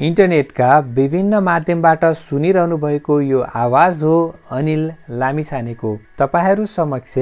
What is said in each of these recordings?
इन्टरनेटका विभिन्न माध्यमबाट सुनिरहनु भएको यो आवाज हो अनिल लामिछानेको। तपाईँहरू समक्ष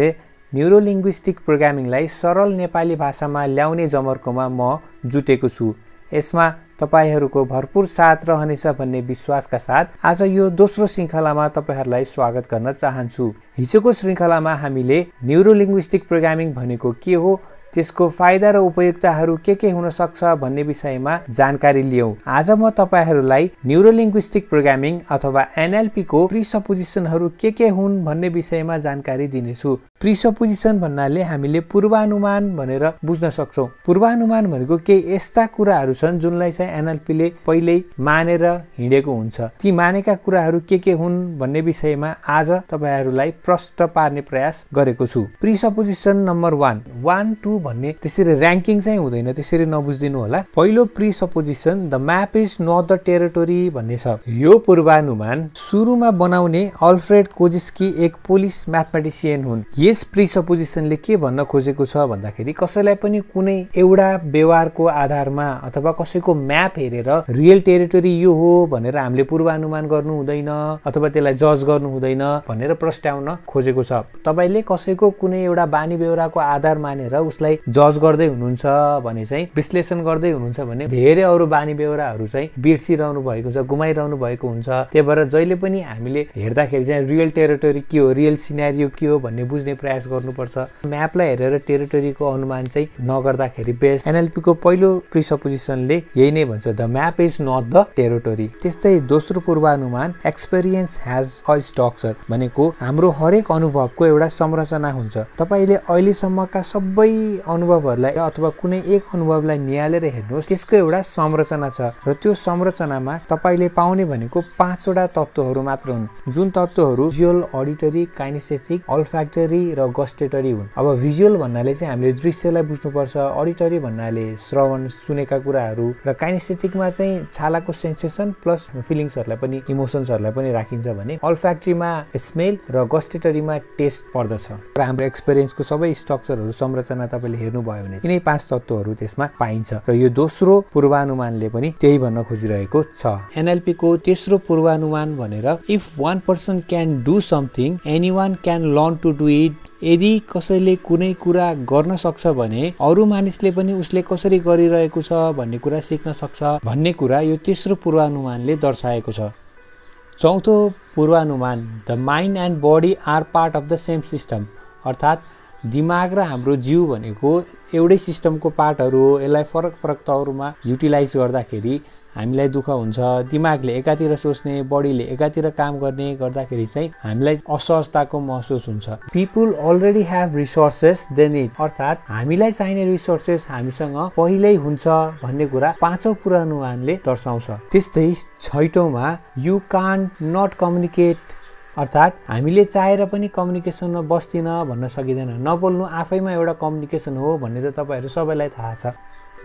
न्युरोलिङ्ग्विस्टिक प्रोग्रामिङलाई सरल नेपाली भाषामा ल्याउने जमर्कोमा म जुटेको छु। यसमा तपाईँहरूको भरपुर साथ रहनेछ भन्ने विश्वासका साथ आज यो दोस्रो श्रृङ्खलामा तपाईँहरूलाई स्वागत गर्न चाहन्छु। हिजोको श्रृङ्खलामा हामीले न्युरोलिङ्ग्विस्टिक प्रोग्रामिङ भनेको के हो त्यसको फाइदा र उपयुक्ताहरू के के हुन सक्छ भन्ने विषयमा जानकारी लियौँ। आज म तपाईँहरूलाई न्युरोलिङ्ग्विस्टिक प्रोग्रामिङ अथवा एनएलपीको प्रिसपोजिसनहरू के के हुन् भन्ने विषयमा जानकारी दिनेछु। प्रिसपोजिसन भन्नाले हामीले पूर्वानुमान भनेर बुझ्न सक्छौँ। पूर्वानुमान भनेको केही यस्ता कुराहरू छन् जुनलाई चाहिँ एनएलपीले पहिल्यै मानेर हिँडेको हुन्छ। ती मानेका कुराहरू के के हुन् भन्ने विषयमा आज तपाईँहरूलाई प्रष्ट पार्ने प्रयास गरेको छु। Presupposition number one one two भन्ने त्यसरी ऱ्याङ्किङ चाहिँ हुँदैन त्यसरी नबुझिदिनु होला। पहिलो presupposition the map is not the territory भन्ने छ। यो पूर्वानुमान सुरुमा बनाउने अल्फ्रेड कोजिस्की एक पोलिस म्याथमेटिसियन हुन्। यस प्रिसपोजिसनले के भन्न खोजेको छ भन्दाखेरि कसैलाई पनि कुनै एउटा व्यवहारको आधारमा अथवा कसैको म्याप हेरेर रियल टेरिटोरी यो हो भनेर हामीले पूर्वानुमान गर्नु हुँदैन अथवा त्यसलाई जज गर्नु हुँदैन भनेर प्रस्ट्याउन खोजेको छ। तपाईँले कसैको कुनै एउटा बानी बेहोराको आधार मानेर उसलाई जज गर्दै हुनुहुन्छ भने चाहिँ विश्लेषण गर्दै हुनुहुन्छ भने धेरै अरू बानी बेहोराहरू चाहिँ बिर्सिरहनु भएको छ गुमाइरहनु भएको हुन्छ। त्यही भएर जहिले पनि हामीले हेर्दाखेरि चाहिँ रियल टेरिटोरी के हो रियल सिनेरियो के हो भन्ने बुझ्ने प्रयास गर्नुपर्छ। म्यापलाई हेरेर टेरिटोरीको अनुमान चाहिँ नगर्दाखेरि बेस्ट एनएलपीको पहिलो प्रिसपोजिसनले यही नै भन्छ the map is not the territory त्यस्तै दोस्रो पूर्वानुमान एक्सपिरियन्स हेज अ स्ट्रक्चर भनेको हाम्रो हरेक अनुभवको एउटा संरचना हुन्छ। तपाईँले अहिलेसम्मका सबै अनुभवहरूलाई अथवा कुनै एक अनुभवलाई निहालेर हेर्नुहोस् त्यसको एउटा संरचना छ र त्यो संरचनामा तपाईँले पाउने भनेको पाँचवटा तत्त्वहरू मात्र हुन्। जुन तत्त्वहरू भिजुअल अडिटरी काइनेसेटिक अल्फ्याक्टरी र गस्टेटरी हुन्। अब भिजुअल भन्नाले चाहिँ हामीले दृश्यलाई बुझ्नुपर्छ अडिटरी भन्नाले श्रवण सुनेका कुराहरू र काइनेसेटिकमा चाहिँ छालाको सेन्सेसन प्लस फिलिङ्सहरूलाई पनि इमोसन्सहरूलाई पनि राखिन्छ भने अल्फ्याक्ट्रीमा स्मेल र गस्टेटरीमा टेस्ट पर्दछ। र हाम्रो एक्सपिरियन्सको सबै स्ट्रक्चरहरू संरचना तपाईँले हेर्नुभयो भने यिनै पाँच तत्त्वहरू त्यसमा पाइन्छ र यो दोस्रो पूर्वानुमानले पनि त्यही भन्न खोजिरहेको छ। एनएलपीको तेस्रो पूर्वानुमान भनेर if one person can do something anyone can learn to do it यदि कसैले कुनै कुरा गर्न सक्छ भने अरू मानिसले पनि उसले कसरी गरिरहेको छ भन्ने कुरा सिक्न सक्छ भन्ने कुरा यो तेस्रो पूर्वानुमानले दर्शाएको छ। चौथो पूर्वानुमान the mind and body are part of the same system अर्थात् दिमाग र हाम्रो जिउ भनेको एउटै सिस्टमको पार्टहरू हो। यसलाई फरक फरक तौरमा युटिलाइज गर्दाखेरि हामीलाई दुःख हुन्छ। दिमागले एकातिर सोच्ने बडीले एकातिर काम गर्ने गर्दाखेरि चाहिँ हामीलाई असहजताको महसुस हुन्छ। People already have resources then it अर्थात् हामीलाई चाहिने रिसोर्सेस हामीसँग पहिल्यै हुन्छ भन्ने कुरा पाँचौँ पुरानुमानले दर्शाउँछ। त्यस्तै छैटौँमा यु कान नट कम्युनिकेट अर्थात् हामीले चाहेर पनि कम्युनिकेसनमा बस्दिनँ भन्न सकिँदैन। नबोल्नु आफैमा एउटा कम्युनिकेसन हो भन्ने त तपाईँहरू सबैलाई थाहा छ।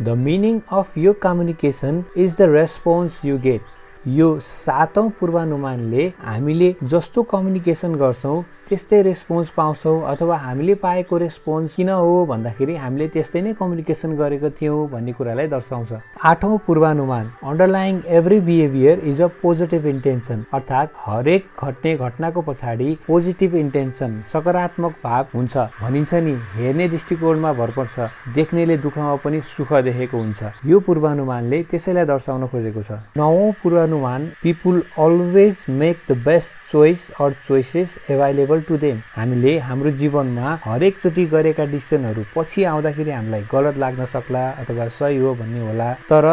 द मिनिङ अफ यो communication is the response you get यो सातौँ पूर्वानुमानले हामीले जस्तो कम्युनिकेसन गर्छौँ त्यस्तै रेस्पोन्स पाउँछौँ अथवा हामीले पाएको रेस्पोन्स किन हो भन्दाखेरि हामीले त्यस्तै नै कम्युनिकेसन गरेको थियौँ भन्ने कुरालाई दर्शाउँछ। आठौँ पूर्वानुमान underlying every behaviour is a positive intention अर्थात् हरेक घट्ने घटनाको पछाडि पोजिटिभ इन्टेन्सन सकारात्मक भाव हुन्छ। भनिन्छ नि हेर्ने दृष्टिकोणमा भर पर्छ देख्नेले दुःखमा पनि सुख देखेको हुन्छ। यो पूर्वानुमानले त्यसैलाई दर्शाउन खोजेको छ। नवौँ पूर्वानु अनुमान people always make the best choice or choices available to them हामीले हाम्रो जीवनमा हरेकचोटि गरेका डिसिसनहरू पछि आउँदाखेरि हामीलाई गलत लाग्न सक्ला अथवा सही हो भन्ने होला। तर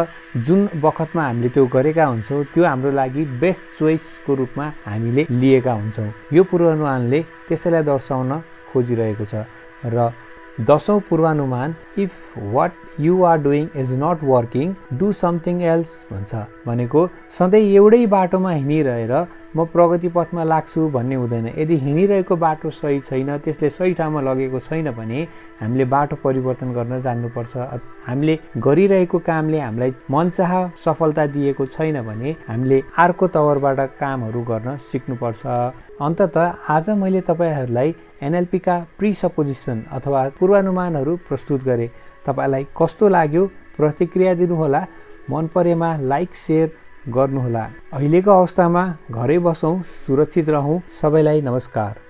जुन बखतमा हामीले त्यो गरेका हुन्छौँ त्यो हाम्रो लागि बेस्ट चोइसको रूपमा हामीले लिएका हुन्छौँ। यो पूर्वानुमानले त्यसैलाई दर्शाउन खोजिरहेको छ। र दसौँ पूर्वानुमान if what you are doing is not working do something else भन्छ। भनेको सधैँ एउटै बाटोमा हिँडिरहेर म प्रगति पथमा लाग्छु भन्ने हुँदैन। यदि हिँडिरहेको बाटो सही छैन त्यसले सही ठाउँमा लगेको छैन भने हामीले बाटो परिवर्तन गर्न जान्नुपर्छ। हामीले गरिरहेको कामले हामीलाई मनचाह सफलता दिएको छैन भने हामीले अर्को तवरबाट कामहरू गर्न सिक्नुपर्छ। अन्तत आज मैले तपाईँहरूलाई एनएलपीका प्रिसपोजिसन अथवा पूर्वानुमानहरू प्रस्तुत गरेँ। तपाईँलाई कस्तो लाग्यो प्रतिक्रिया दिनुहोला। मन परेमा लाइक सेयर गर्नुहोला। अहिलेको अवस्थामा घरै बसौँ सुरक्षित रहौँ। सबैलाई नमस्कार।